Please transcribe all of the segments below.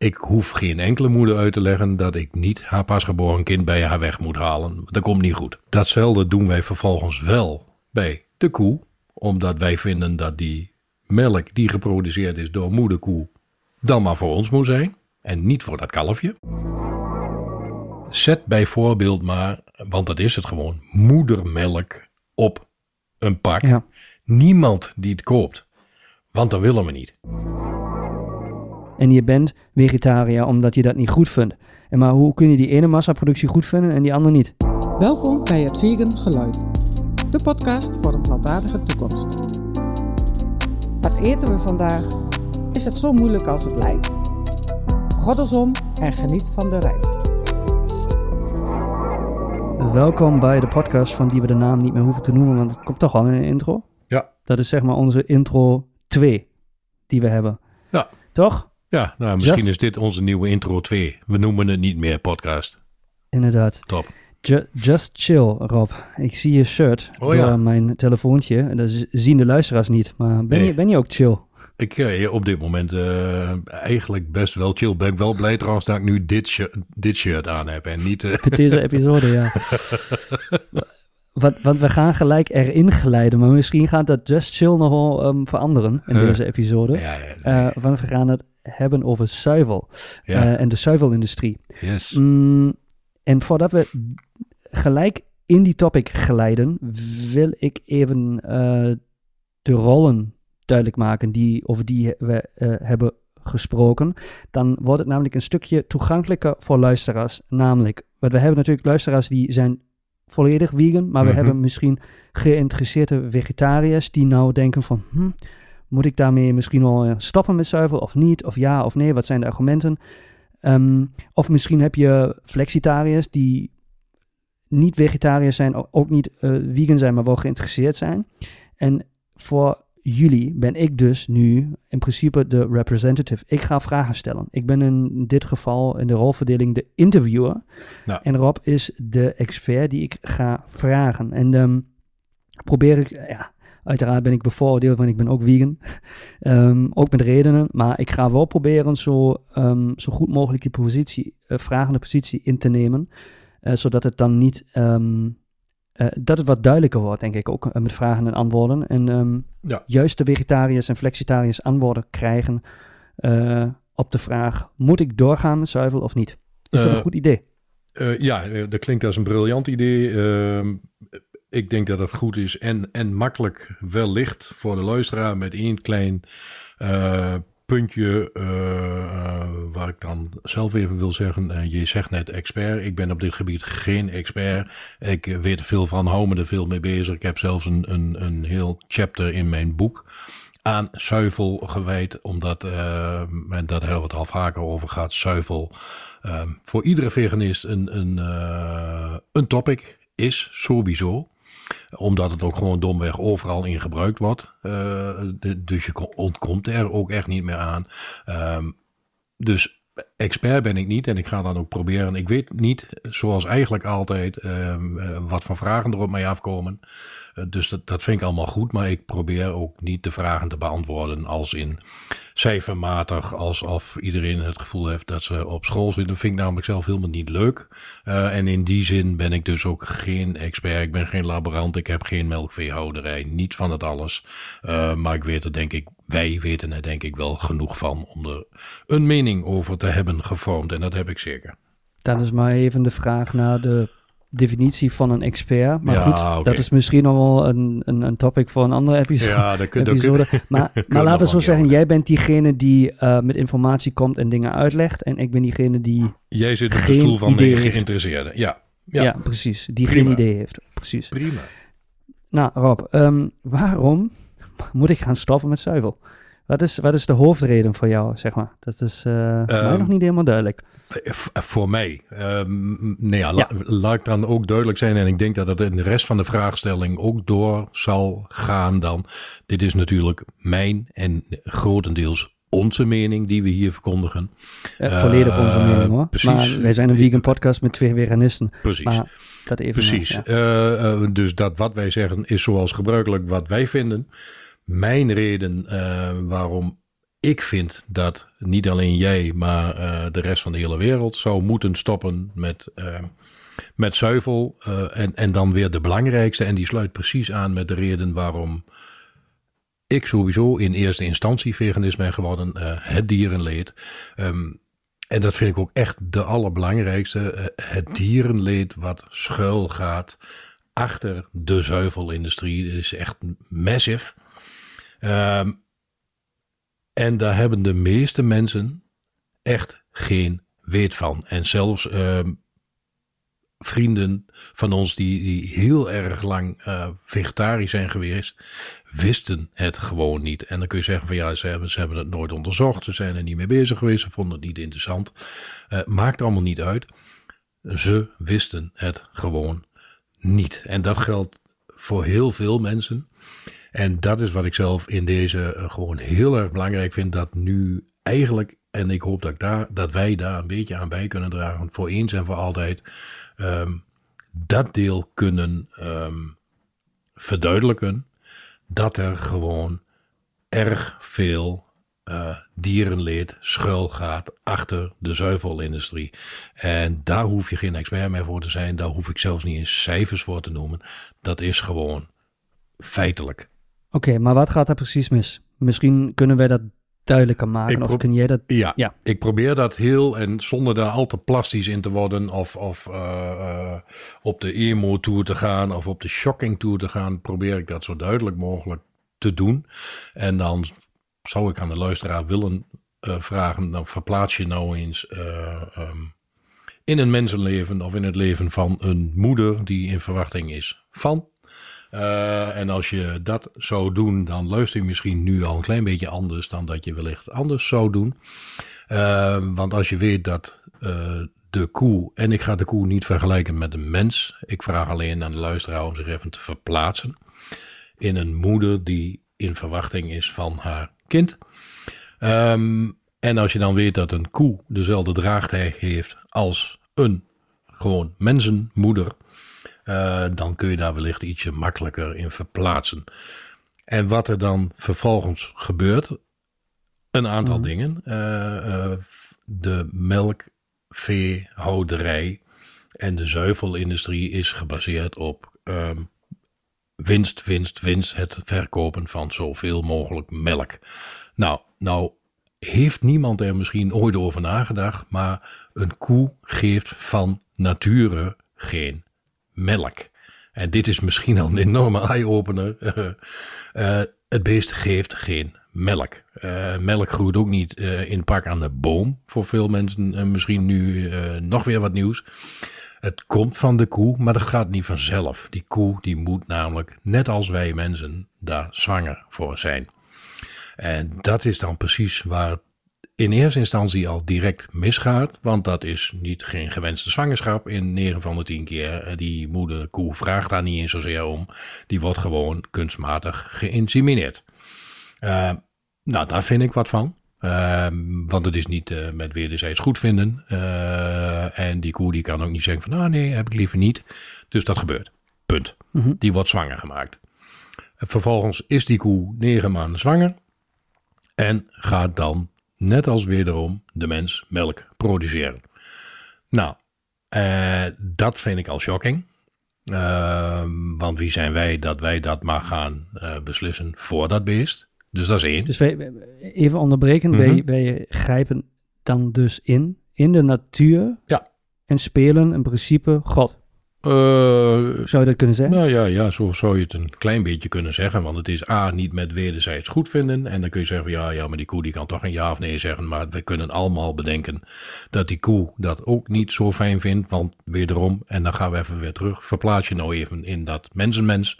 ik hoef geen enkele moeder uit te leggen dat ik niet haar pasgeboren kind bij haar weg moet halen. Dat komt niet goed. Datzelfde doen wij vervolgens wel bij de koe, omdat wij vinden dat die melk die geproduceerd is door moederkoe dan maar voor ons moet zijn en niet voor dat kalfje. Zet bijvoorbeeld maar, want dat is het gewoon, moedermelk op een pak. Ja. Niemand die het koopt, want dat willen we niet. En je bent vegetariër omdat je dat niet goed vindt. En maar hoe kun je die ene massaproductie goed vinden en die andere niet? Welkom bij het Vegan Geluid, de podcast voor een plantaardige toekomst. Wat eten we vandaag? Is het zo moeilijk als het lijkt? Goddelsom en geniet van de reis. Welkom bij de podcast van die we de naam niet meer hoeven te noemen, want het komt toch al in de intro. Ja. Dat is zeg maar onze intro 2 die we hebben. Ja. Toch? Ja, nou misschien Just- is dit onze nieuwe intro 2. We noemen het niet meer podcast. Inderdaad. Top. Ju- just chill, Rob. Ik zie je shirt Oh ja. mijn telefoontje. En Dat zien de luisteraars niet, maar ben, Nee. je, ben je ook chill? Ik eh, op dit moment eh, eigenlijk best wel chill. Ben ik wel blij trouwens dat ik nu dit, shirt, dit shirt aan heb en niet... eh, deze episode, ja. Want, want we gaan gelijk erin glijden, maar misschien gaat dat Just Chill nog wel ehm, veranderen in deze episode. ja, ja, want we gaan het hebben over zuivel ja. eh, en de zuivelindustrie. yes. Mm, en voordat we gelijk in die topic glijden, wil ik even eh, de rollen duidelijk maken die, over die we eh, hebben gesproken. Dan wordt het namelijk een stukje toegankelijker voor luisteraars. Namelijk, want we hebben natuurlijk luisteraars die zijn volledig vegan, maar we Mhm. hebben misschien geïnteresseerde vegetariërs die nou denken van, hm, moet ik daarmee misschien wel eh, stoppen met zuivel of niet? Of ja of nee, wat zijn de argumenten? Ehm, of misschien heb je flexitariërs die niet vegetariër zijn, ook niet eh, vegan zijn, maar wel geïnteresseerd zijn. En voor jullie ben ik dus nu in principe de representative. Ik ga vragen stellen. Ik ben in dit geval in de rolverdeling de interviewer. Nou. En Rob is de expert die ik ga vragen. En ehm, probeer ik, ja, uiteraard ben ik bevooroordeeld, want ik ben ook vegan. Ehm, ook met redenen. Maar ik ga wel proberen zo, ehm, zo goed mogelijk die positie, eh, vragende positie in te nemen. eh, zodat het dan niet, ehm, eh, dat het wat duidelijker wordt, denk ik ook, met vragen en antwoorden. En Ja. juist de vegetariërs en flexitariërs antwoorden krijgen op de vraag, moet ik doorgaan met zuivel of niet? Is dat een goed idee? Ja, dat klinkt als een briljant idee. Ik denk dat het goed is en, en makkelijk wellicht voor de luisteraar met één klein eh, puntje eh, waar ik dan zelf even wil zeggen. eh, je zegt net expert. Ik ben op dit gebied geen expert. Ik weet er veel van, hou me er veel mee bezig. Ik heb zelfs een, een, een heel chapter in mijn boek aan zuivel gewijd, omdat, en daar hebben we het al vaker over gehad, zuivel voor iedere veganist een, een, een topic is, sowieso. Omdat het ook gewoon domweg overal in gebruikt wordt. Eh, dus je ontkomt er ook echt niet meer aan. Ehm, dus expert ben ik niet en ik ga dan ook proberen. Ik weet niet, zoals eigenlijk altijd, ehm, eh, wat voor vragen er op mij afkomen. Eh, dus dat, dat vind ik allemaal goed, maar ik probeer ook niet de vragen te beantwoorden als in cijfermatig, alsof iedereen het gevoel heeft dat ze op school zitten. Dat vind ik namelijk zelf helemaal niet leuk. Eh, en in die zin ben ik dus ook geen expert, ik ben geen laborant, ik heb geen melkveehouderij, niets van het alles. Eh, maar ik weet er denk ik, wij weten er denk ik wel genoeg van om er een mening over te hebben gevormd. En dat heb ik zeker. Dat is maar even de vraag naar de definitie van een expert. Maar Ja, goed, dat is misschien nog wel een, een, een topic voor een andere episode. Ja, dat kun, dat episode. kun, Maar, maar laten we zo zeggen, jij bent diegene die eh, met informatie komt en dingen uitlegt. En ik ben diegene die, Jij zit op de stoel van de geïnteresseerde. Ja, ja, ja, precies, die Prima. geen idee heeft. Precies. prima. Nou Rob, ehm, waarom moet ik gaan stoppen met zuivel? Wat is, wat is de hoofdreden voor jou, zeg maar? Dat is eh mij Ehm, nog niet helemaal duidelijk. Eh, v- Voor mij. Ehm nee, ja, la- laat ik dan ook duidelijk zijn. En ik denk dat het in de rest van de vraagstelling ook door zal gaan dan. Dit is natuurlijk mijn en grotendeels onze mening die we hier verkondigen. Eh, eh, volledig onze mening hoor. precies. Maar wij zijn een vegan podcast met twee veganisten. Precies. Maar dat even. Precies. ja. Eh, eh, dus dat wat wij zeggen is zoals gebruikelijk wat wij vinden. Mijn reden eh, waarom ik vind dat niet alleen jij, maar uh, de rest van de hele wereld zou moeten stoppen met, uh, met zuivel. En, en dan weer de belangrijkste, en die sluit precies aan met de reden waarom ik sowieso in eerste instantie veganist ben geworden, het dierenleed. Um, en dat vind ik ook echt de allerbelangrijkste. het dierenleed wat schuil gaat achter de zuivelindustrie is echt massive. Um, en daar hebben de meeste mensen echt geen weet van. En zelfs uh, vrienden van ons die, die heel erg lang uh, vegetarisch zijn geweest, wisten het gewoon niet. En dan kun je zeggen van ja, ze hebben, ze hebben het nooit onderzocht, ze zijn er niet mee bezig geweest, ze vonden het niet interessant. Uh, maakt allemaal niet uit. Ze wisten het gewoon niet. En dat geldt voor heel veel mensen. En dat is wat ik zelf in deze uh, gewoon heel erg belangrijk vind. Dat nu eigenlijk, en ik hoop dat, ik daar, dat wij daar een beetje aan bij kunnen dragen. Voor eens en voor altijd. Um, dat deel kunnen um, verduidelijken. Dat er gewoon erg veel uh, dierenleed schuil gaat achter de zuivelindustrie. En daar hoef je geen expert meer voor te zijn. Daar hoef ik zelfs niet eens cijfers voor te noemen. Dat is gewoon feitelijk. Oké, maar wat gaat er precies mis? Misschien kunnen wij dat duidelijker maken. Of kun jij dat? Ja, ja, ik probeer dat heel en zonder daar al te plastisch in te worden. Of, of uh, uh, op de emo tour te gaan of op de shocking tour te gaan. Probeer ik dat zo duidelijk mogelijk te doen. En dan zou ik aan de luisteraar willen uh, vragen. Dan verplaats je nou eens um, in een mensenleven of in het leven van een moeder die in verwachting is van uh, en als je dat zou doen, dan luister je misschien nu al een klein beetje anders dan dat je wellicht anders zou doen. Uh, want als je weet dat uh, de koe, en ik ga de koe niet vergelijken met een mens, ik vraag alleen aan de luisteraar om zich even te verplaatsen in een moeder die in verwachting is van haar kind. Um, en als je dan weet dat een koe dezelfde draagtijd heeft als een gewoon mensenmoeder, uh, dan kun je daar wellicht ietsje makkelijker in verplaatsen. En wat er dan vervolgens gebeurt, een aantal mm. dingen. Uh, uh, de melkveehouderij en de zuivelindustrie is gebaseerd op um, winst, winst, winst. Het verkopen van zoveel mogelijk melk. Nou, nou heeft niemand er misschien ooit over nagedacht, maar een koe geeft van nature geen melk. En dit is misschien al een enorme eye-opener. uh, het beest geeft geen melk. Uh, melk groeit ook niet uh, in pak aan de boom. Voor veel mensen misschien nu nog weer wat nieuws. Het komt van de koe, maar dat gaat niet vanzelf. Die koe die moet namelijk, net als wij mensen, daar zwanger voor zijn. En dat is dan precies waar het in eerste instantie al direct misgaat. Want dat is niet geen gewenste zwangerschap. In 9 van de 10 keer. Eh, die moeder koe vraagt daar niet eens zozeer om. Die wordt gewoon kunstmatig geïnsemineerd. Uh, nou, daar vind ik wat van. Uh, want het is niet uh, met wederzijds goed vinden. En die koe die kan ook niet zeggen van, nou nee, heb ik liever niet. Dus dat gebeurt. Punt. Mm -hmm. Die wordt zwanger gemaakt. Vervolgens is die koe negen maanden zwanger. En gaat dan net als wederom de mens melk produceren. Nou, uh, dat vind ik al shocking. Uh, want wie zijn wij dat wij dat maar gaan uh, beslissen voor dat beest? Dus dat is één. Dus wij, even onderbreken, mm -hmm. wij, wij grijpen dan dus in, in de natuur ja. en spelen in principe God. Uh, zou je dat kunnen zeggen? Nou ja, ja, zo zou je het een klein beetje kunnen zeggen. Want het is A, niet met wederzijds goed vinden. En dan kun je zeggen, ja, ja, maar die koe die kan toch een ja of nee zeggen. Maar we kunnen allemaal bedenken dat die koe dat ook niet zo fijn vindt. Want wederom, en dan gaan we even weer terug. Verplaats je nou even in dat mensenmens.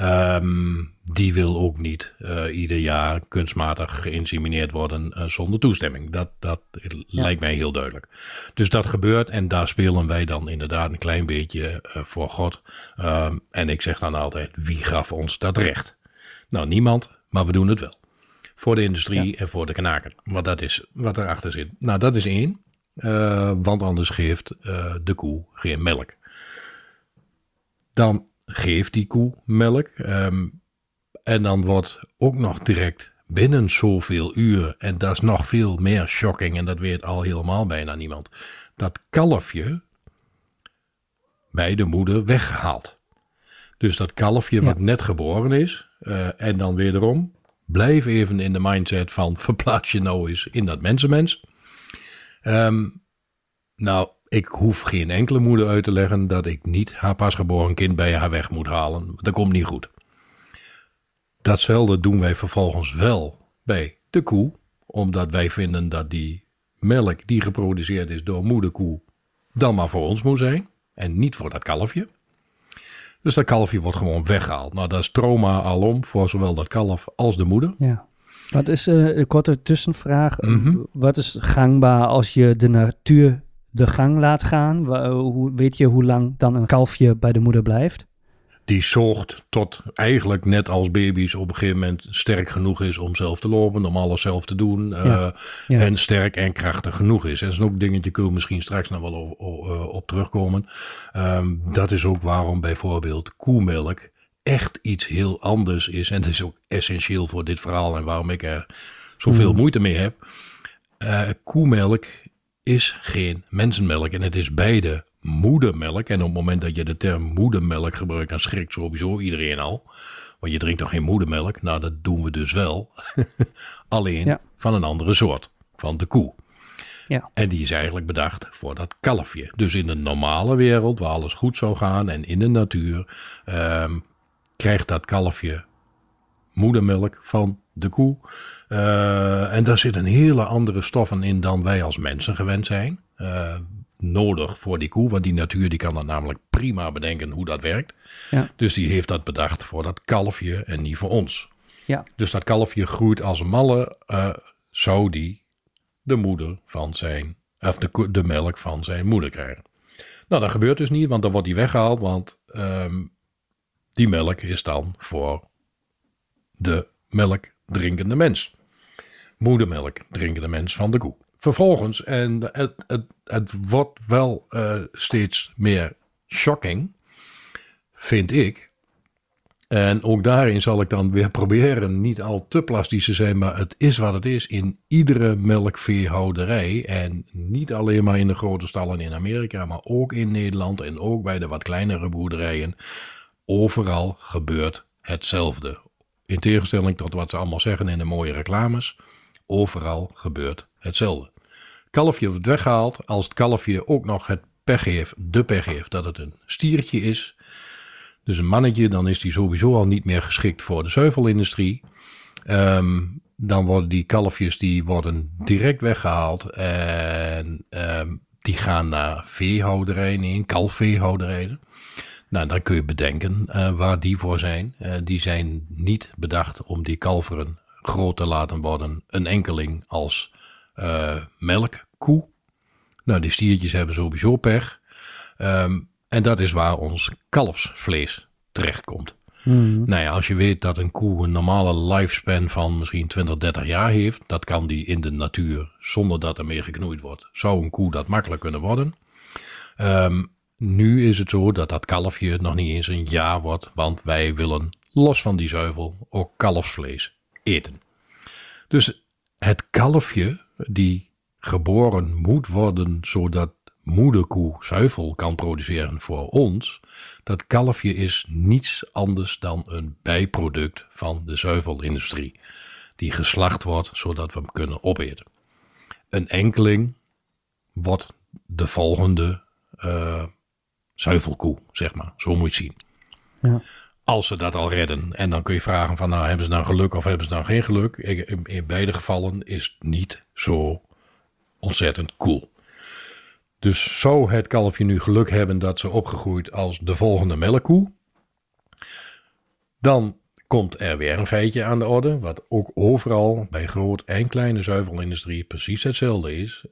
Um, die wil ook niet uh, ieder jaar kunstmatig geïnsemineerd worden uh, zonder toestemming. Dat, dat ja. lijkt mij heel duidelijk. Dus dat gebeurt en daar spelen wij dan inderdaad een klein beetje uh, voor God. Um, en ik zeg dan altijd, wie gaf ons dat recht? Nou, niemand, maar we doen het wel. Voor de industrie ja. en voor de knaker. Want dat is wat erachter zit. Nou, dat is één. want anders geeft de koe geen melk. Dan geeft die koe melk. Um, en dan wordt ook nog direct binnen zoveel uur, en dat is nog veel meer shocking, en dat weet al helemaal bijna niemand, dat kalfje bij de moeder weggehaald. Dus dat kalfje wat net geboren is, uh, en dan wederom, blijf even in de mindset van verplaats je nou eens in dat mensenmens. Um, nou, ik hoef geen enkele moeder uit te leggen dat ik niet haar pasgeboren kind bij haar weg moet halen. Dat komt niet goed. Datzelfde doen wij vervolgens wel bij de koe, omdat wij vinden dat die melk die geproduceerd is door moederkoe dan maar voor ons moet zijn en niet voor dat kalfje. Dus dat kalfje wordt gewoon weggehaald. Nou, dat is trauma alom voor zowel dat kalf als de moeder. Ja. Wat is uh, een korte tussenvraag? Mhm. Wat is gangbaar als je de natuur de gang laat gaan? Hoe, weet je hoe lang dan een kalfje bij de moeder blijft? Die zorgt tot eigenlijk net als baby's op een gegeven moment sterk genoeg is om zelf te lopen, om alles zelf te doen. Uh, En sterk en krachtig genoeg is. En dat is ook dingetje, kun je misschien straks nog wel op, op, op terugkomen. Um, dat is ook waarom bijvoorbeeld koemelk echt iets heel anders is. En dat is ook essentieel voor dit verhaal en waarom ik er zoveel mm. moeite mee heb. Uh, koemelk is geen mensenmelk en het is beide moedermelk. En op het moment dat je de term moedermelk gebruikt, dan schrikt sowieso iedereen al. Want je drinkt toch geen moedermelk? Nou, dat doen we dus wel. Alleen van een andere soort, van de koe. Ja. En die is eigenlijk bedacht voor dat kalfje. Dus in de normale wereld, waar alles goed zou gaan en in de natuur, um, krijgt dat kalfje moedermelk van de koe. Uh, en daar zitten hele andere stoffen in dan wij als mensen gewend zijn. Uh, nodig voor die koe, want die natuur die kan dat namelijk prima bedenken hoe dat werkt. Ja. Dus die heeft dat bedacht voor dat kalfje en niet voor ons. Ja. Dus dat kalfje groeit als een malle, uh, zou die de moeder van zijn, of de, de melk van zijn moeder krijgen. Nou, dat gebeurt dus niet, want dan wordt die weggehaald, want um, die melk is dan voor de melk drinkende mens. Moedermelk drinkende mens van de koe. Vervolgens, en het, het, het wordt wel uh, steeds meer shocking, vind ik. En ook daarin zal ik dan weer proberen niet al te plastisch te zijn, maar het is wat het is in iedere melkveehouderij. En niet alleen maar in de grote stallen in Amerika, maar ook in Nederland en ook bij de wat kleinere boerderijen. Overal gebeurt hetzelfde. In tegenstelling tot wat ze allemaal zeggen in de mooie reclames. Overal gebeurt hetzelfde. Kalfje wordt weggehaald. Als het kalfje ook nog het pech heeft, de pech heeft dat het een stiertje is. Dus een mannetje, dan is die sowieso al niet meer geschikt voor de zuivelindustrie. Um, dan worden die kalfjes die worden direct weggehaald. En um, die gaan naar veehouderijen in, kalfveehouderijen. Nou, dan kun je bedenken uh, waar die voor zijn. Uh, die zijn niet bedacht om die kalveren groot te laten worden. Een enkeling als uh, melkkoe. Nou, die stiertjes hebben sowieso pech. Um, en dat is waar ons kalfsvlees terechtkomt. Mm. Nou ja, als je weet dat een koe een normale lifespan van misschien 20, 30 jaar heeft, dat kan die in de natuur zonder dat er meer geknoeid wordt. Zou een koe dat makkelijk kunnen worden? Um, nu is het zo dat dat kalfje nog niet eens een jaar wordt, want wij willen los van die zuivel ook kalfsvlees eten. Dus het kalfje die geboren moet worden zodat moederkoe zuivel kan produceren voor ons, dat kalfje is niets anders dan een bijproduct van de zuivelindustrie, die geslacht wordt zodat we hem kunnen opeten. Een enkeling wordt de volgende uh, zuivelkoe, zeg maar. Zo moet je het zien. Ja. Als ze dat al redden. En dan kun je vragen van, nou, hebben ze dan geluk of hebben ze dan geen geluk? In, in beide gevallen is het niet zo ontzettend cool. Dus zou het kalfje nu geluk hebben dat ze opgegroeid als de volgende melkkoe, dan komt er weer een feitje aan de orde, wat ook overal bij groot en kleine zuivelindustrie precies hetzelfde is.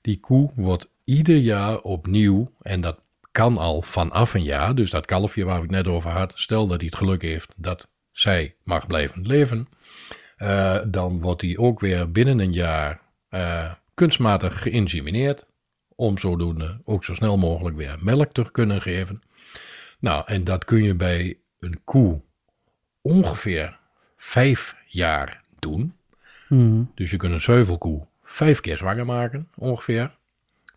Die koe wordt ieder jaar opnieuw, en dat kan al vanaf een jaar, dus dat kalfje waar ik net over had, stel dat hij het geluk heeft dat zij mag blijven leven, uh, dan wordt hij ook weer binnen een jaar uh, kunstmatig geïnsemineerd, om zodoende ook zo snel mogelijk weer melk te kunnen geven. Nou, en dat kun je bij een koe ongeveer vijf jaar doen. Mhm. Dus je kunt een zuivelkoe vijf keer zwanger maken, ongeveer.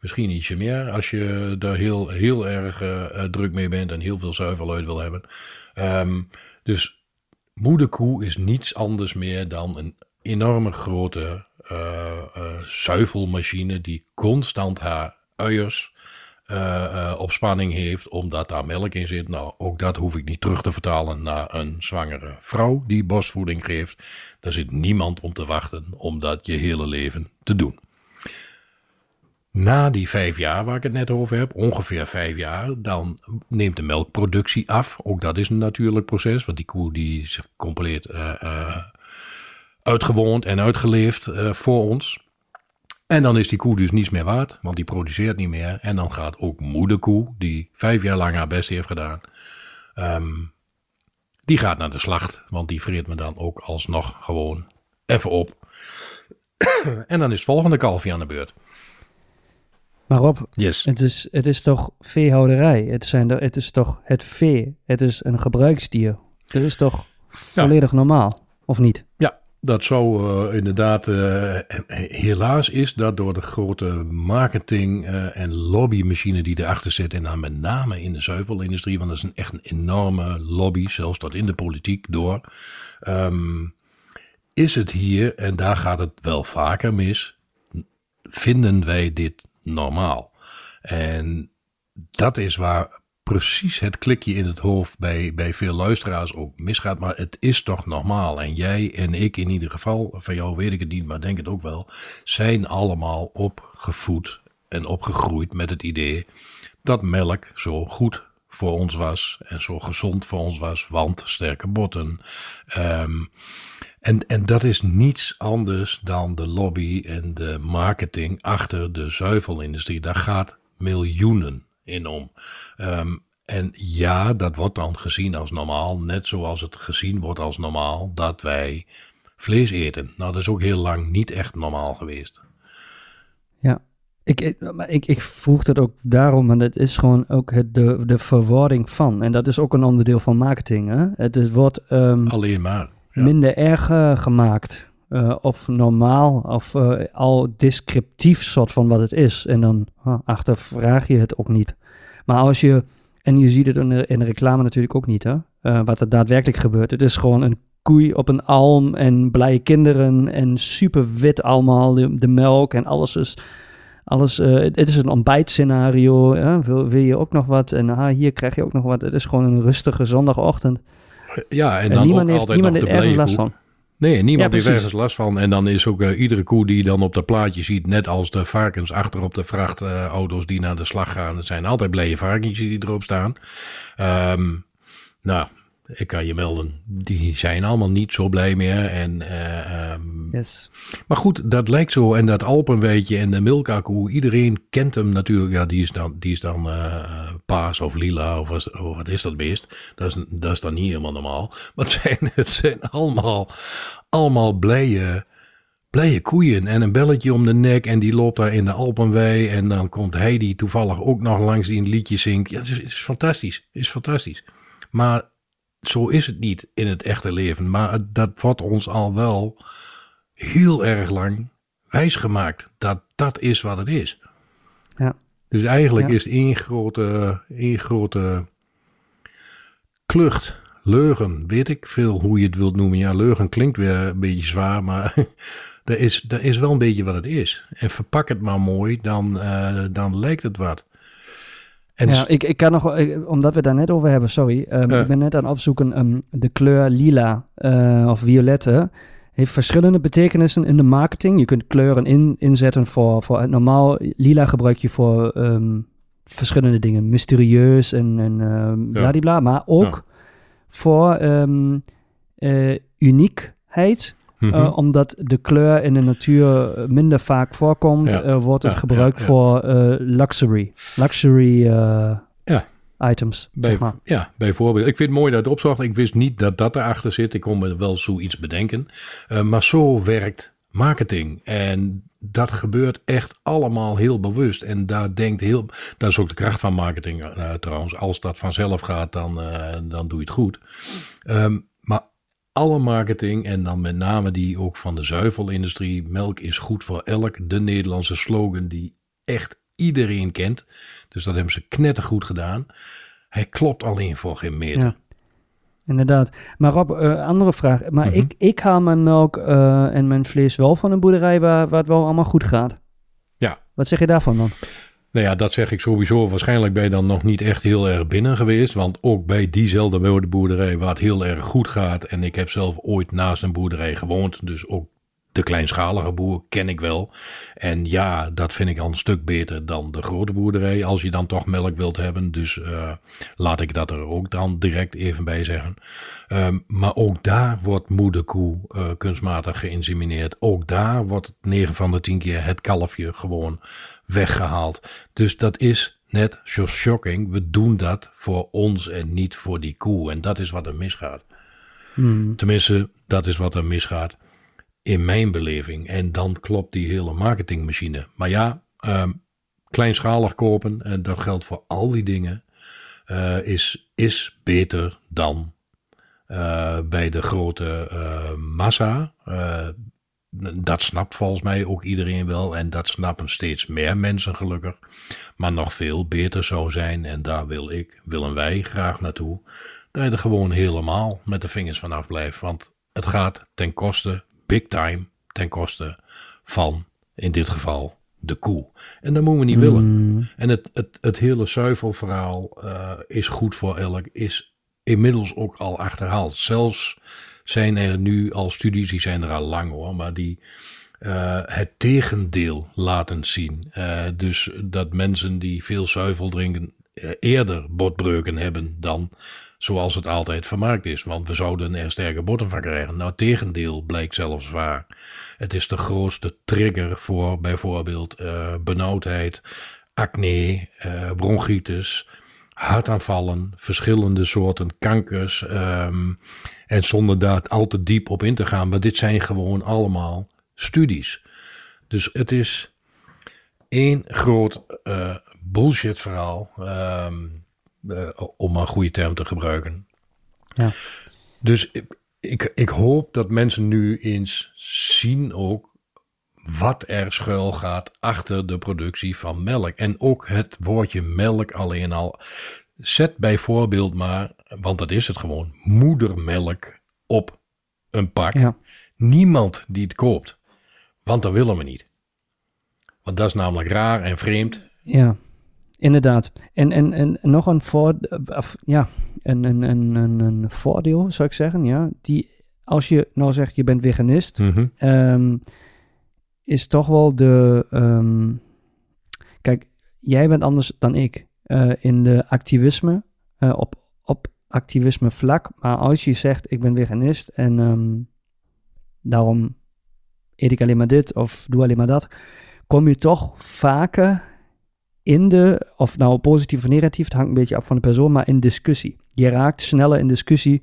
Misschien ietsje meer als je er heel, heel erg eh, eh, druk mee bent en heel veel zuivel uit wil hebben. Ehm, dus moederkoe is niets anders meer dan een enorme grote eh, zuivelmachine die constant haar uiers op spanning heeft, omdat daar melk in zit. Nou, ook dat hoef ik niet terug te vertalen naar een zwangere vrouw die borstvoeding geeft. Daar zit niemand om te wachten om dat je hele leven te doen. Na die vijf jaar waar ik het net over heb, ongeveer vijf jaar, dan neemt de melkproductie af. Ook dat is een natuurlijk proces, want die koe die is compleet eh, eh, uitgewoond en uitgeleefd eh, voor ons. En dan is die koe dus niets meer waard, want die produceert niet meer. En dan gaat ook moederkoe, die vijf jaar lang haar best heeft gedaan, ehm, die gaat naar de slacht. Want die vreet me dan ook alsnog gewoon even op. en dan is het volgende kalfje aan de beurt. Maar Rob, Yes. het is, het is toch veehouderij? Het, zijn de, het is toch het vee? Het is een gebruiksdier. Dat is toch volledig normaal? Of niet? Ja, dat zou eh, inderdaad. eh, helaas is dat door de grote marketing eh, en lobbymachine die erachter zit. En dan met name in de zuivelindustrie, want dat is een, echt een enorme lobby, zelfs tot in de politiek door. ehm, is het hier, en daar gaat het wel vaker mis, vinden wij dit normaal? En dat is waar precies het klikje in het hoofd bij, bij veel luisteraars ook misgaat. Maar het is toch normaal. En jij en ik in ieder geval, van jou weet ik het niet, maar denk het ook wel, zijn allemaal opgevoed en opgegroeid met het idee dat melk zo goed voor ons was en zo gezond voor ons was, want sterke botten. Ehm, en, en dat is niets anders dan de lobby en de marketing achter de zuivelindustrie. Daar gaat miljoenen in om. Ehm, en ja, dat wordt dan gezien als normaal, net zoals het gezien wordt als normaal dat wij vlees eten. Nou, dat is ook heel lang niet echt normaal geweest. Ja. Ik, ik, maar ik, ik vroeg het ook daarom, en het is gewoon ook het, de, de verwording van. En dat is ook een onderdeel van marketing. Hè? Het is, wordt ehm, Alleen maar. Minder erg eh, gemaakt. eh, of normaal, of eh, al descriptief soort van wat het is. En dan huh, achtervraag je het ook niet. Maar als je, en je ziet het in de, in reclame natuurlijk ook niet, hè? wat er daadwerkelijk gebeurt. Het is gewoon een koei op een alm en blije kinderen en super wit allemaal, de, melk en alles is... Alles, het, is een ontbijtscenario. Wil, wil je ook nog wat? En ah, hier krijg je ook nog wat. Het is gewoon een rustige zondagochtend. Ja, en En, dan niemand ook heeft, altijd niemand nog heeft de ergens last van. Nee, niemand Ja, heeft ergens last van. En dan is ook eh, iedere koe die je dan op dat plaatje ziet, net als de varkens achter op de vrachtauto's die naar de slag gaan. Het zijn altijd blije varkentjes die erop staan. Ehm, nou, ik kan je melden, die zijn allemaal niet zo blij meer. En, eh, ehm, Yes. maar goed, dat lijkt zo. En dat Alpenweetje en de Milka-koe, iedereen kent hem natuurlijk. Ja, die is dan, die is dan eh, paas of lila of, was- wat is dat beest. Dat is, dat is dan niet helemaal normaal. Maar het zijn, het zijn allemaal, allemaal blije, blije koeien. En een belletje om de nek en die loopt daar in de Alpenwei. En dan komt Heidi toevallig ook nog langs die een liedje zingt. Ja, het is, het is fantastisch. Het is fantastisch. Maar zo is het niet in het echte leven. Maar dat wordt ons al wel heel erg lang wijsgemaakt. Dat dat is wat het is. Ja. Dus eigenlijk Ja. is het één grote, één grote klucht. Leugen, weet ik veel hoe je het wilt noemen. Ja, leugen klinkt weer een beetje zwaar, maar dat is, dat is wel een beetje wat het is. En verpak het maar mooi, dan, eh, dan lijkt het wat. En Ja, ik, ik kan nog, ik- omdat we het daar net over hebben, sorry. ehm. Ik ben net aan het opzoeken. ehm, de kleur lila eh, of violette heeft verschillende betekenissen in de marketing. Je kunt kleuren in, inzetten voor, voor normaal. Lila gebruik je voor ehm, verschillende dingen. Mysterieus en, en ehm bladibla. Maar ook voor eh, Mhm. Eh, omdat de kleur in de natuur minder vaak voorkomt, Ja. eh, wordt het Ja, gebruikt ja, voor eh, luxury. Luxury items, Bij, zeg maar. Ja, bijvoorbeeld. Ik vind het mooi dat het opzocht. Ik wist niet dat dat erachter zit. Ik kon me wel zoiets bedenken. Maar zo werkt marketing. En dat gebeurt echt allemaal heel bewust. En daar denkt heel. Dat is ook de kracht van marketing uh, trouwens. Als dat vanzelf gaat, dan, uh, dan doe je het goed. Um, alle marketing en dan met name die ook van de zuivelindustrie. Melk is goed voor elk. De Nederlandse slogan die echt iedereen kent. Dus dat hebben ze knettergoed gedaan. Hij klopt alleen voor geen meter. Ja. Inderdaad. Maar Rob, eh, andere vraag. Maar Mhm. ik, ik haal mijn melk eh, en mijn vlees wel van een boerderij waar, waar het wel allemaal goed gaat. Ja. Wat zeg je daarvan dan? Nou ja, dat zeg ik sowieso. Waarschijnlijk ben je dan nog niet echt heel erg binnen geweest. Want ook bij diezelfde boerderij waar het heel erg goed gaat. En ik heb zelf ooit naast een boerderij gewoond. Dus ook de kleinschalige boer ken ik wel. En ja, dat vind ik al een stuk beter dan de grote boerderij. Als je dan toch melk wilt hebben. Dus eh, laat ik dat er ook dan direct even bij zeggen. Ehm, maar ook daar wordt moederkoe eh, kunstmatig geïnsemineerd. Ook daar wordt 9 van de 10 keer het kalfje gewoon weggehaald. Dus dat is net zo shocking. We doen dat voor ons en niet voor die koe. En dat is wat er misgaat. Hmm. Tenminste, dat is wat er misgaat in mijn beleving. En dan klopt die hele marketingmachine. Maar ja, ehm, kleinschalig kopen, en dat geldt voor al die dingen, eh, is, is beter dan eh, bij de grote eh, massa. Dat snapt volgens mij ook iedereen wel. En dat snappen steeds meer mensen gelukkig. Maar nog veel beter zou zijn, en daar wil ik, willen wij graag naartoe. Dat je er gewoon helemaal met de vingers vanaf blijft. Want het gaat ten koste, big time, ten koste van, in dit geval, de koe. En dat moeten we niet willen. Hmm. En het, het, het hele zuivelverhaal eh, is goed voor elk, is inmiddels ook al achterhaald. Zelfs zijn er nu al studies, die zijn er al lang hoor, maar die eh, het tegendeel laten zien. Eh, dus dat mensen die veel zuivel drinken eh, eerder botbreuken hebben dan zoals het altijd vermaakt is. Want we zouden er sterke botten van krijgen. Nou, tegendeel blijkt zelfs waar. Het is de grootste trigger voor bijvoorbeeld benauwdheid, acne, bronchitis, hartaanvallen, verschillende soorten kankers. ehm, en zonder daar al te diep op in te gaan. Maar dit zijn gewoon allemaal studies. Dus het is één groot eh, bullshit verhaal. ehm, eh, om een goede term te gebruiken. Ja. Dus ik, ik, ik hoop dat mensen nu eens zien ook wat er schuil gaat achter de productie van melk. En ook het woordje melk alleen al. Zet bijvoorbeeld maar, want dat is het gewoon, moedermelk op een pak. Ja. Niemand die het koopt. Want dat willen we niet. Want dat is namelijk raar en vreemd. Ja, inderdaad. En, en, en nog een, voor, of, ja, een, een, een, een, voordeel, zou ik zeggen. Ja, die, als je nou zegt, je bent veganist, ehm, is toch wel de... ehm, kijk, jij bent anders dan ik eh, in de activisme, eh, op, op activisme vlak. Maar als je zegt, ik ben veganist en ehm, daarom eet ik alleen maar dit of doe alleen maar dat, kom je toch vaker in de, of nou positief of negatief, het hangt een beetje af van de persoon, maar in discussie. Je raakt sneller in discussie,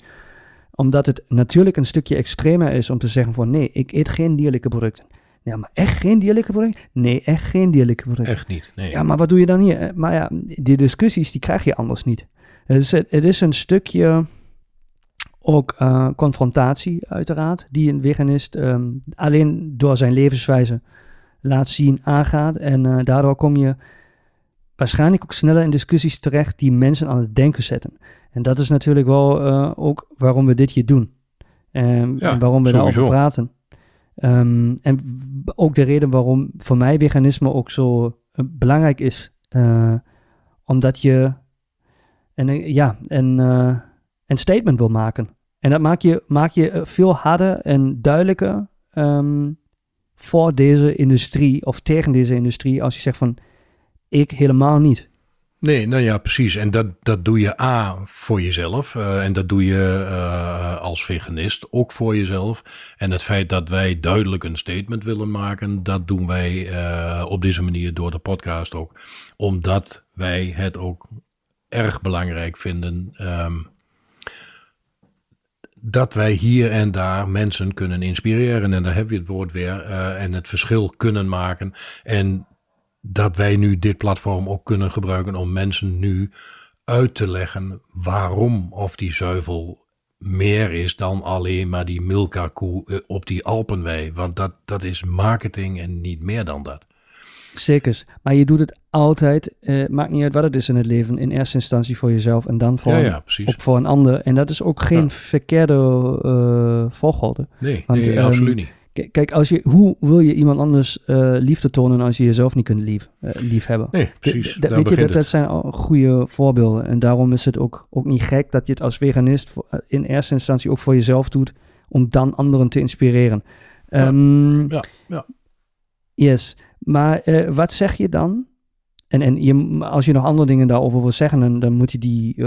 omdat het natuurlijk een stukje extremer is om te zeggen van nee, ik eet geen dierlijke producten. Ja, maar echt geen dierlijke producten? Nee, echt geen dierlijke producten. Echt niet. Nee. Ja, maar wat doe je dan hier? Eh, Maar ja, die discussies die krijg je anders niet. Het is, het is een stukje ook eh, confrontatie, uiteraard, die een veganist ehm, alleen door zijn levenswijze laat zien, aangaat. En eh, daardoor kom je waarschijnlijk ook sneller in discussies terecht die mensen aan het denken zetten. En dat is natuurlijk wel ook waarom we dit hier doen. Ehm, Ja, en waarom we sowieso. daarover praten. Ehm, en ook de reden waarom voor mij veganisme ook zo eh, belangrijk is. Eh, omdat je een, eh, ja, een, een statement wil maken. En dat maak je, maak je veel harder en duidelijker ehm, voor deze industrie of tegen deze industrie als je zegt van ik helemaal niet. Nee, nou ja, precies. En dat, dat doe je A voor jezelf. eh, en dat doe je eh, als veganist ook voor jezelf. En het feit dat wij duidelijk een statement willen maken, dat doen wij eh, op deze manier door de podcast ook. Omdat wij het ook erg belangrijk vinden. ehm, dat wij hier en daar mensen kunnen inspireren. En daar hebben we het woord weer. en het verschil kunnen maken. En dat wij nu dit platform ook kunnen gebruiken om mensen nu uit te leggen waarom of die zuivel meer is dan alleen maar die Milka-koe eh, op die Alpenwei. Want dat, dat is marketing en niet meer dan dat. Zeker. Maar je doet het altijd, eh, maakt niet uit wat het is in het leven, in eerste instantie voor jezelf en dan voor, Ja, voor een ander. En dat is ook geen Ja. verkeerde eh volgorde. Nee, Want, nee ehm, absoluut niet. Kijk, als je, hoe wil je iemand anders eh, liefde tonen als je jezelf niet kunt lief, eh, lief hebben? Nee, precies. D- d- Daar weet je, dat, dat zijn al goede voorbeelden. En daarom is het ook, ook niet gek dat je het als veganist voor- eh, in eerste instantie ook voor jezelf doet, om dan anderen te inspireren. Ja. Ehm, Ja, ja. Yes, maar wat zeg je dan? En, en je, als je nog andere dingen daarover wil zeggen, dan, dan moet je die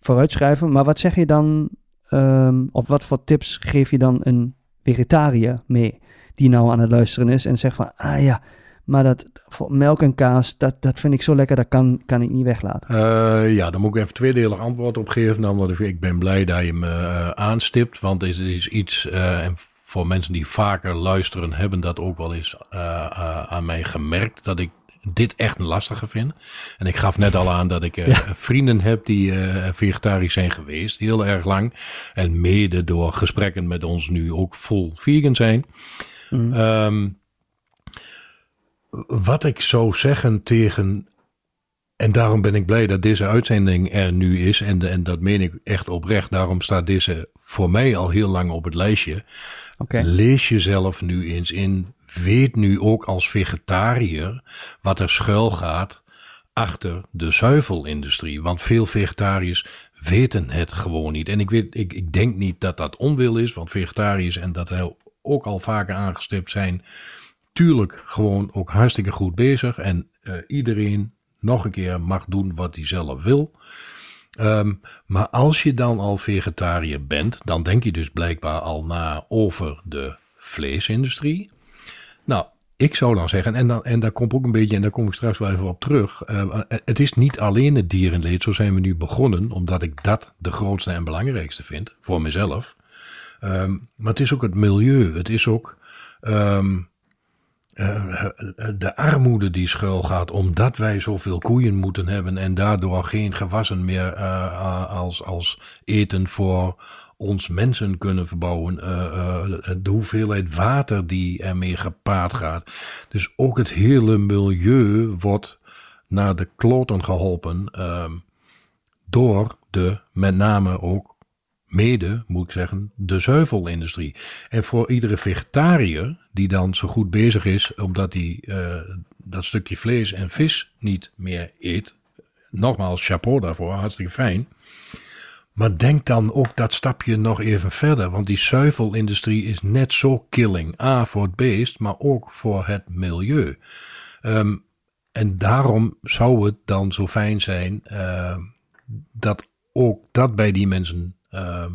vooruitschrijven. Maar wat zeg je dan, ehm, of wat voor tips geef je dan een vegetariër mee, die nou aan het luisteren is en zegt van, ah ja, maar dat voor melk en kaas, dat, dat vind ik zo lekker, dat kan, kan ik niet weglaten. Eh, ja, dan moet ik even tweedelig antwoord op geven. Want ik- ben blij dat je me eh, aanstipt. Want het is iets, eh, en voor mensen die vaker luisteren, hebben dat ook wel eens aan mij gemerkt. Dat ik dit echt een lastige vind. En ik gaf net al aan dat ik eh, vrienden heb die eh, vegetarisch zijn geweest, heel erg lang. En mede door gesprekken met ons nu ook vol vegan zijn. Mm. Ehm, wat ik zou zeggen tegen. En daarom ben ik blij dat deze uitzending er nu is. En, en dat meen ik echt oprecht. Daarom staat deze voor mij al heel lang op het lijstje. Lees jezelf nu eens in. Weet nu ook als vegetariër wat er schuil gaat achter de zuivelindustrie. Want veel vegetariërs weten het gewoon niet. En ik, weet, ik, ik denk niet dat dat onwil is, want vegetariërs, en dat ook al vaker aangestipt zijn, tuurlijk gewoon ook hartstikke goed bezig. En eh, iedereen nog een keer mag doen wat hij zelf wil. Ehm, maar als je dan al vegetariër bent, dan denk je dus blijkbaar al na over de vleesindustrie. Nou, ik zou dan zeggen, en, dan, en daar komt ook een beetje, en daar kom ik straks wel even op terug. eh, het is niet alleen het dierenleed, zo zijn we nu begonnen, omdat ik dat de grootste en belangrijkste vind voor mezelf. Ehm, maar het is ook het milieu, het is ook ehm, eh, de armoede die schuil gaat, omdat wij zoveel koeien moeten hebben en daardoor geen gewassen meer eh, als, als eten voor ons mensen kunnen verbouwen. Eh, eh, de hoeveelheid water die ermee gepaard gaat. Dus ook het hele milieu wordt naar de kloten geholpen ehm, door de, met name ook mede, moet ik zeggen, de zuivelindustrie. En voor iedere vegetariër die dan zo goed bezig is, omdat hij eh, dat stukje vlees en vis niet meer eet. Nogmaals, chapeau daarvoor, hartstikke fijn. Maar denk dan ook dat stapje nog even verder, want die zuivelindustrie is net zo killing. A, voor het beest, maar ook voor het milieu. Ehm, en daarom zou het dan zo fijn zijn eh, dat ook dat bij die mensen uh,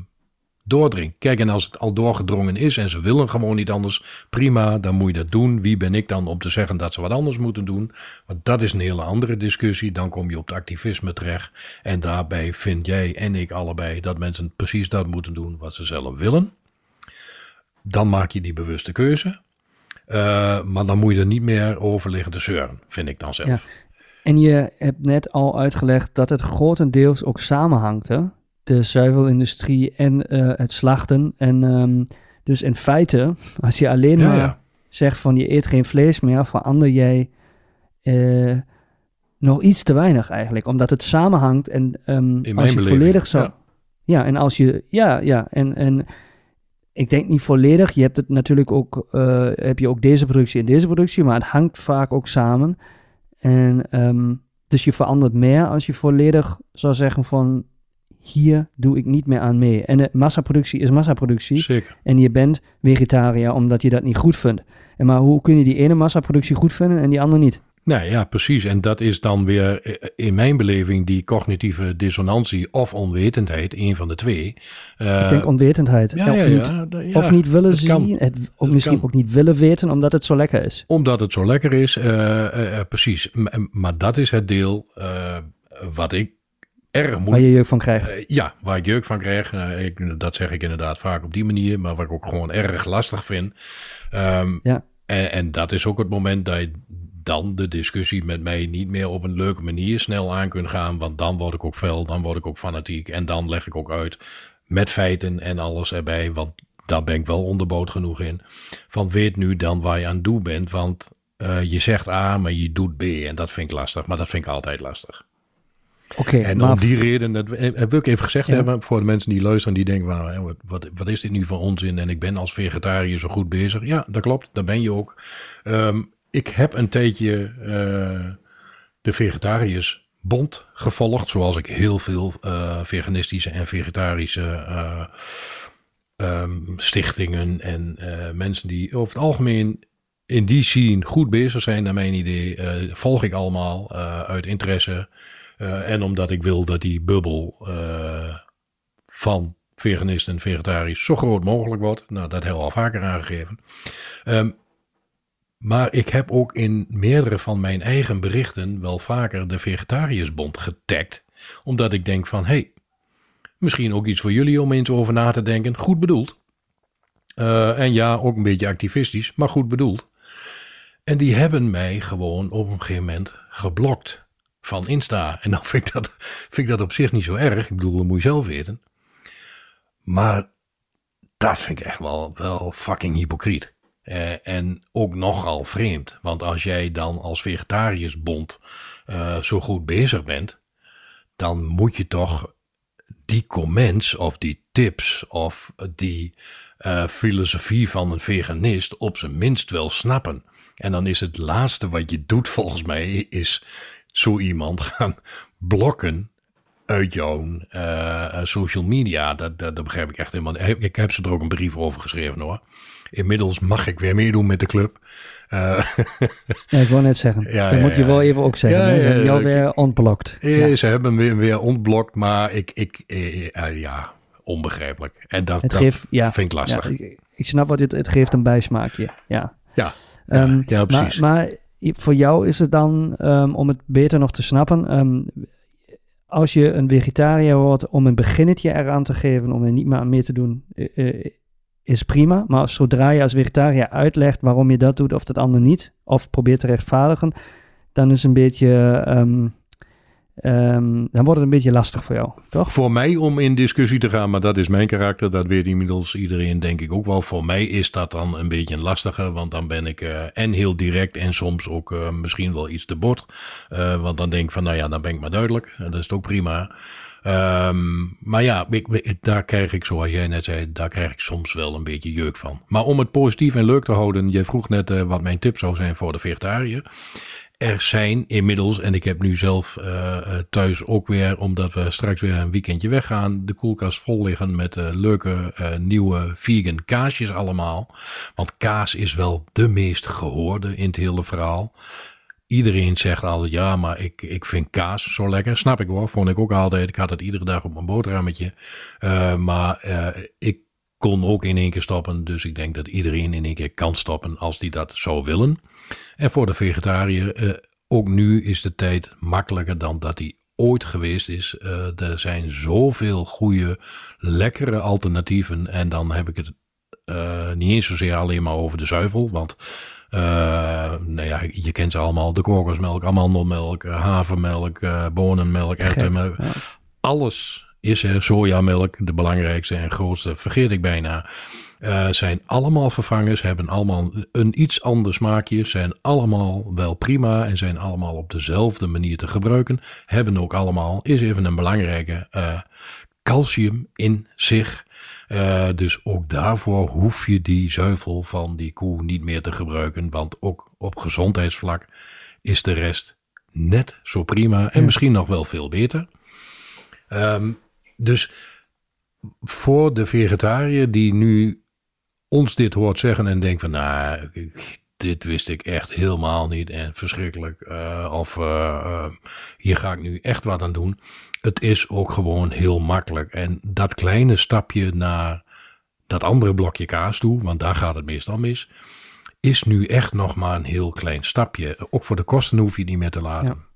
doordringt. Kijk, en als het al doorgedrongen is en ze willen gewoon niet anders, prima, dan moet je dat doen. Wie ben ik dan om te zeggen dat ze wat anders moeten doen? Want dat is een hele andere discussie. Dan kom je op het activisme terecht. En daarbij vind jij en ik allebei dat mensen precies dat moeten doen wat ze zelf willen. Dan maak je die bewuste keuze. Uh, maar dan moet je er niet meer over liggen te zeuren, vind ik dan zelf. Ja. En je hebt net al uitgelegd dat het grotendeels ook samenhangt, hè? De zuivelindustrie en uh, het slachten. En um, dus in feite, als je alleen Ja, maar ja. zegt van je eet geen vlees meer, verander jij uh, nog iets te weinig eigenlijk. Omdat het samenhangt en um, In als je beleving, volledig zou... ja. Ja. en als je... Ja, ja, en... en ik denk niet volledig. Je hebt het natuurlijk ook, uh, heb je ook deze productie en deze productie, maar het hangt vaak ook samen. En um, dus je verandert meer als je volledig zou zeggen van hier doe ik niet meer aan mee. En de massaproductie is massaproductie. Zeker. En je bent vegetariër omdat je dat niet goed vindt. En maar hoe kun je die ene massaproductie goed vinden en die andere niet? Nou ja, precies. En dat is dan weer eh, in mijn beleving die cognitieve dissonantie of onwetendheid, een van de twee. Uh, ik denk onwetendheid. ja, of, ja, niet, ja, of niet willen het kan. zien, het, of Het misschien kan. ook niet willen weten omdat het zo lekker is. Omdat het zo lekker is, uh, uh, precies. M maar dat is het deel wat ik erg. Waar je jeuk van krijgt. Uh, ja, waar ik jeuk van krijg. Uh, ik, dat zeg ik inderdaad vaak op die manier, maar wat ik ook gewoon erg lastig vind. Um, ja. En, en, dat is ook het moment dat je dan de discussie met mij niet meer op een leuke manier snel aan kunt gaan. Want dan word ik ook fel, dan word ik ook fanatiek. En dan leg ik ook uit met feiten en alles erbij, want daar ben ik wel onderboot genoeg in. Van weet nu dan waar je aan toe bent, want uh, je zegt A, maar je doet B. En dat vind ik lastig, maar dat vind ik altijd lastig. Oké, en om die reden, dat wil ik even gezegd hebben voor de mensen die luisteren, die denken wat, wat, wat, is dit nu voor onzin? En ik ben als vegetariër zo goed bezig. Ja, dat klopt, daar ben je ook. Um, ik heb een tijdje uh, de Vegetariërsbond gevolgd, zoals ik heel veel uh, veganistische en vegetarische uh, um, stichtingen en mensen die over het algemeen in die scene goed bezig zijn, naar mijn idee, volg ik allemaal uit interesse. Uh, en omdat ik wil dat die bubbel uh, van veganisten en vegetarisch zo groot mogelijk wordt. Nou, dat hebben we al vaker aangegeven. Um, maar ik heb ook in meerdere van mijn eigen berichten wel vaker de Vegetariërsbond getagd. Omdat ik denk van, hé, hey, misschien ook iets voor jullie om eens over na te denken. Goed bedoeld. Uh, en ja, ook een beetje activistisch, maar goed bedoeld. En die hebben mij gewoon op een gegeven moment geblokt van Insta. En dan vind ik dat, vind ik dat op zich niet zo erg. Ik bedoel, dat moet je zelf weten. Maar dat vind ik echt wel, wel fucking hypocriet. Eh, en ook nogal vreemd. Want als jij dan als vegetariërsbond uh, zo goed bezig bent, dan moet je toch die comments of die tips of die uh, filosofie van een veganist op zijn minst wel snappen. En dan is het laatste wat je doet volgens mij is zo iemand gaan blokken uit jouw uh, social media. Dat, dat, dat, begrijp ik echt helemaal. Ik, ik heb ze er ook een brief over geschreven hoor. Inmiddels mag ik weer meedoen met de club. Uh, ja, ik wou net zeggen. Ja, dat moet je wel even ook zeggen. Ze hebben jou weer ontblokt. Ja. Ze hebben me weer, weer ontblokt, maar ik, ik uh, ja, onbegrijpelijk. En dat, het dat geeft, vind ik lastig. Ik, ik, snap wat het, het geeft een bijsmaakje. Ja, ja, um, ja, precies. Maar, maar voor jou is het dan, um, om het beter nog te snappen, um, als je een vegetariër wordt, om een beginnetje eraan te geven, om er niet meer aan mee te doen, uh, is prima. Maar zodra je als vegetariër uitlegt waarom je dat doet of dat ander niet, of probeert te rechtvaardigen, dan is een beetje um, Um, dan wordt het een beetje lastig voor jou, toch? Voor mij om in discussie te gaan, maar dat is mijn karakter, dat weet inmiddels iedereen denk ik ook wel. Voor mij is dat dan een beetje een lastige, want dan ben ik uh, en heel direct en soms ook uh, misschien wel iets te bot. Uh, want dan denk ik van, nou ja, dan ben ik maar duidelijk. En dat is ook prima. Um, maar ja, ik, daar krijg ik, zoals jij net zei, daar krijg ik soms wel een beetje jeuk van. Maar om het positief en leuk te houden, jij vroeg net wat mijn tip zou zijn voor de vegetariër er zijn inmiddels, en ik heb nu zelf uh, thuis ook weer, omdat we straks weer een weekendje weggaan, de koelkast vol liggen met uh, leuke nieuwe vegan kaasjes allemaal. Want kaas is wel de meest gehoorde in het hele verhaal. Iedereen zegt altijd, ja, maar ik, ik vind kaas zo lekker. Snap ik hoor, vond ik ook altijd. Ik had het iedere dag op mijn boterhammetje. maar ik kon ook in één keer stoppen. Dus ik denk dat iedereen in één keer kan stoppen als die dat zou willen. En voor de vegetariër, eh, ook nu is de tijd makkelijker dan dat die ooit geweest is. Uh, er zijn zoveel goede, lekkere alternatieven. En dan heb ik het uh, niet eens zozeer alleen maar over de zuivel. Want uh, nou ja, je kent ze allemaal. De kokosmelk, amandelmelk, havermelk, bonenmelk, erwtenmelk. Alles is er. Sojamelk, de belangrijkste en grootste, vergeet ik bijna. Uh, zijn allemaal vervangers, hebben allemaal een iets ander smaakje, zijn allemaal wel prima en zijn allemaal op dezelfde manier te gebruiken. Hebben ook allemaal, is even een belangrijke, uh, calcium in zich. Uh, dus ook daarvoor hoef je die zuivel van die koe niet meer te gebruiken, want ook op gezondheidsvlak is de rest net zo prima en misschien nog wel veel beter. Um, dus voor de vegetariër die nu ons dit hoort zeggen en denkt van nou, dit wist ik echt helemaal niet en verschrikkelijk. Uh, of uh, uh, hier ga ik nu echt wat aan doen. Het is ook gewoon heel makkelijk. En dat kleine stapje naar dat andere blokje kaas toe, want daar gaat het meestal mis, is nu echt nog maar een heel klein stapje. Ook voor de kosten hoef je niet meer te laten.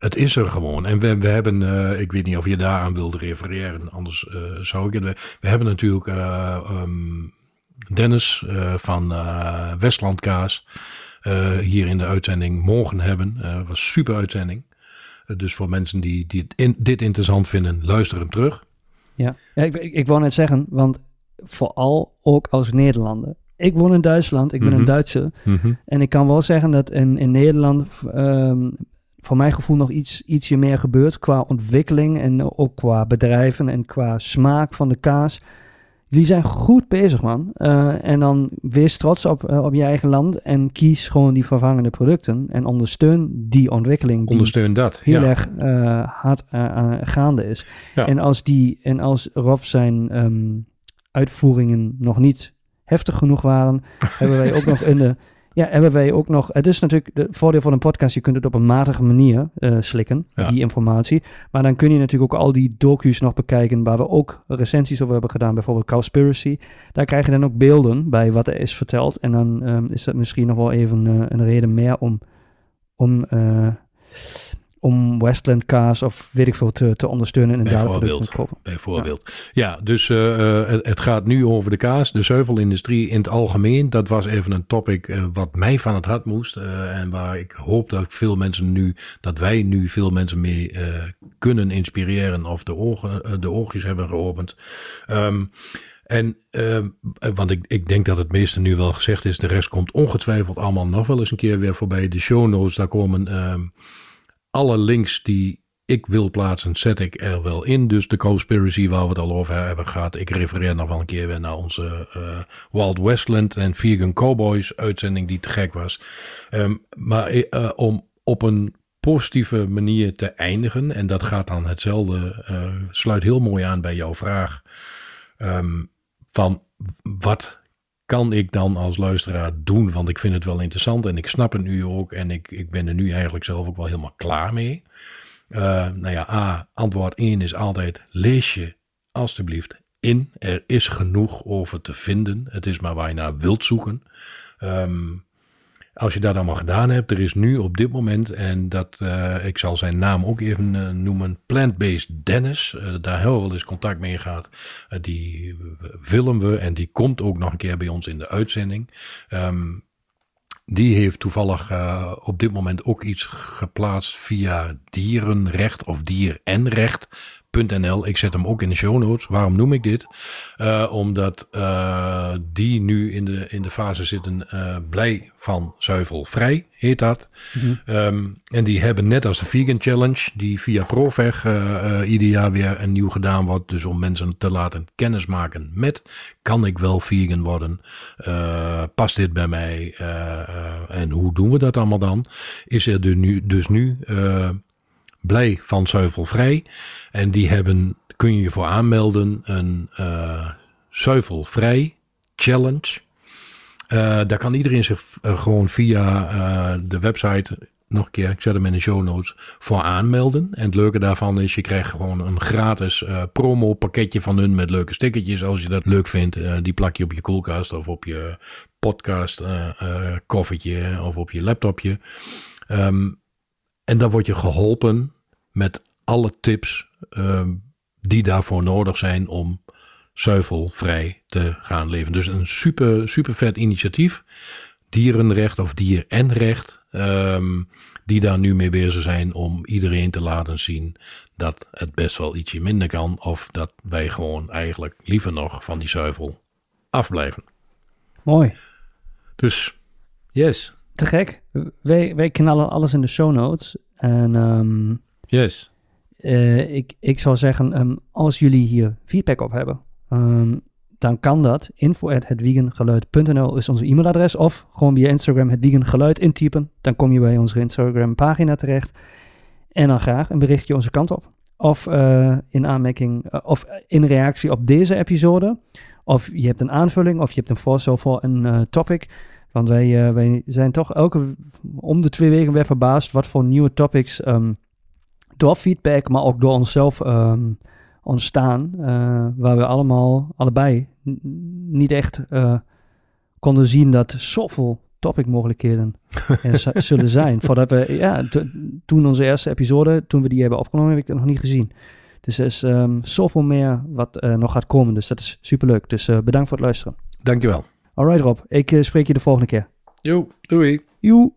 Het is er gewoon. En we, we hebben, uh, ik weet niet of je daaraan wilde refereren, anders uh, zou ik het. We, hebben natuurlijk uh, um, Dennis van Westland Kaas hier in de uitzending mogen hebben. Was super uitzending. dus voor mensen die, die in, dit interessant vinden, luister hem terug. Ja, ja ik, ik, ik wou net zeggen, want vooral ook als Nederlander. Ik woon in Duitsland, ik ben Mhm. een Duitser. Mhm. En ik kan wel zeggen dat in, in Nederland ehm, voor mijn gevoel nog iets, ietsje meer gebeurt qua ontwikkeling en ook qua bedrijven en qua smaak van de kaas. Jullie zijn goed bezig, man. Eh, en dan wees trots op, eh, op je eigen land en kies gewoon die vervangende producten en ondersteun die ontwikkeling die Ondersteun dat. heel ja. erg eh, hard aan- gaande is. Ja. En als die en als Rob zijn ehm, uitvoeringen nog niet heftig genoeg waren, hebben wij ook nog in de ja, hebben wij ook nog. Het is natuurlijk het voordeel van een podcast. Je kunt het op een matige manier eh, slikken, Ja. die informatie. Maar dan kun je natuurlijk ook al die docu's nog bekijken, waar we ook recensies over hebben gedaan, bijvoorbeeld Cowspiracy. Daar krijg je dan ook beelden bij wat er is verteld. En dan ehm, is dat misschien nog wel even eh, een reden meer om, om, eh, om Westland kaas of weet ik veel te, te ondersteunen en Bijvoorbeeld. te kopen. bijvoorbeeld. Ja, dus eh, eh, het, het gaat nu over de kaas, de zuivelindustrie in het algemeen. Dat was even een topic eh, wat mij van het hart moest. en waar ik hoop dat veel mensen nu, dat wij nu veel mensen mee kunnen inspireren of de, ogen, de oogjes hebben geopend. Ehm, en, want ik, ik denk dat het meeste nu wel gezegd is. De rest komt ongetwijfeld allemaal nog wel eens een keer weer voorbij. De show notes, daar komen ehm, alle links die ik wil plaatsen, zet ik er wel in. Dus de Conspiracy waar we het al over hebben gehad. Ik refereer nog wel een keer weer naar onze eh, Wild Westland en Vegan Cowboys uitzending die te gek was. Ehm, maar eh, om op een positieve manier te eindigen. En dat gaat dan hetzelfde, eh, sluit heel mooi aan bij jouw vraag. Ehm, van wat kan ik dan als luisteraar doen? Want ik vind het wel interessant en ik snap het nu ook. En ik, ik ben er nu eigenlijk zelf ook wel helemaal klaar mee. Eh, nou ja, A, antwoord 1 is altijd lees je alstublieft in. Er is genoeg over te vinden. Het is maar waar je naar wilt zoeken. Ehm, als je dat allemaal gedaan hebt, er is nu op dit moment, en dat, eh, ik zal zijn naam ook even eh, noemen, Plant-Based Dennis. Eh, daar we wel eens contact mee. Eh, die willen we en die komt ook nog een keer bij ons in de uitzending. Ehm, die heeft toevallig op dit moment ook iets geplaatst via dierenrecht of dier en recht.nl. Ik zet hem ook in de show notes. Waarom noem ik dit? Eh, omdat eh, die nu in de, in de fase zitten eh, blij van zuivelvrij, heet dat. Ehm, en die hebben net als de Vegan Challenge, die via Proveg ieder jaar weer een nieuw gedaan wordt. Dus om mensen te laten kennismaken met, kan ik wel vegan worden? Past dit bij mij? En hoe doen we dat allemaal dan? Is er de nu, dus nu blij van zuivelvrij. En die hebben, kun je je voor aanmelden, een eh zuivelvrij challenge. Eh, daar kan iedereen zich eh, gewoon via de website, nog een keer, ik zet hem in de show notes, voor aanmelden. En het leuke daarvan is, je krijgt gewoon een gratis promo pakketje van hun met leuke stickertjes. Als je dat leuk vindt, die plak je op je koelkast of op je podcast koffertje of op je laptopje. Ehm, en dan word je geholpen met alle tips ehm, die daarvoor nodig zijn om zuivelvrij te gaan leven. Dus een super, super vet initiatief. Dierenrecht of dier en recht. ehm, die daar nu mee bezig zijn om iedereen te laten zien dat het best wel ietsje minder kan. Of dat wij gewoon eigenlijk liever nog van die zuivel afblijven. Mooi. Dus yes, Te gek. Wij, wij knallen alles in de show notes. En ehm, yes. eh, ik, ik zou zeggen, ehm, als jullie hier feedback op hebben, ehm, dan kan dat. info@hetwiegengeluid.nl is onze e-mailadres. Of gewoon via Instagram het Wiegengeluid intypen. Dan kom je bij onze Instagram pagina terecht. En dan graag een berichtje onze kant op. Of eh, in aanmerking, eh, of in reactie op deze episode. Of je hebt een aanvulling, of je hebt een voorstel voor een topic. Want wij, eh, wij zijn toch elke om de twee weken weer verbaasd wat voor nieuwe topics ehm, door feedback, maar ook door onszelf ehm, ontstaan. eh, waar we allemaal, allebei, niet echt eh, konden zien dat zoveel topic mogelijkheden er zullen zijn. Voordat we, ja, to- toen onze eerste episode, toen we die hebben opgenomen, heb ik dat nog niet gezien. Dus er is ehm, zoveel meer wat nog gaat komen. Dus dat is superleuk. Dus bedankt voor het luisteren. Dankjewel. Alright Rob, ik eh, spreek je de volgende keer. Jo, doei. Joe.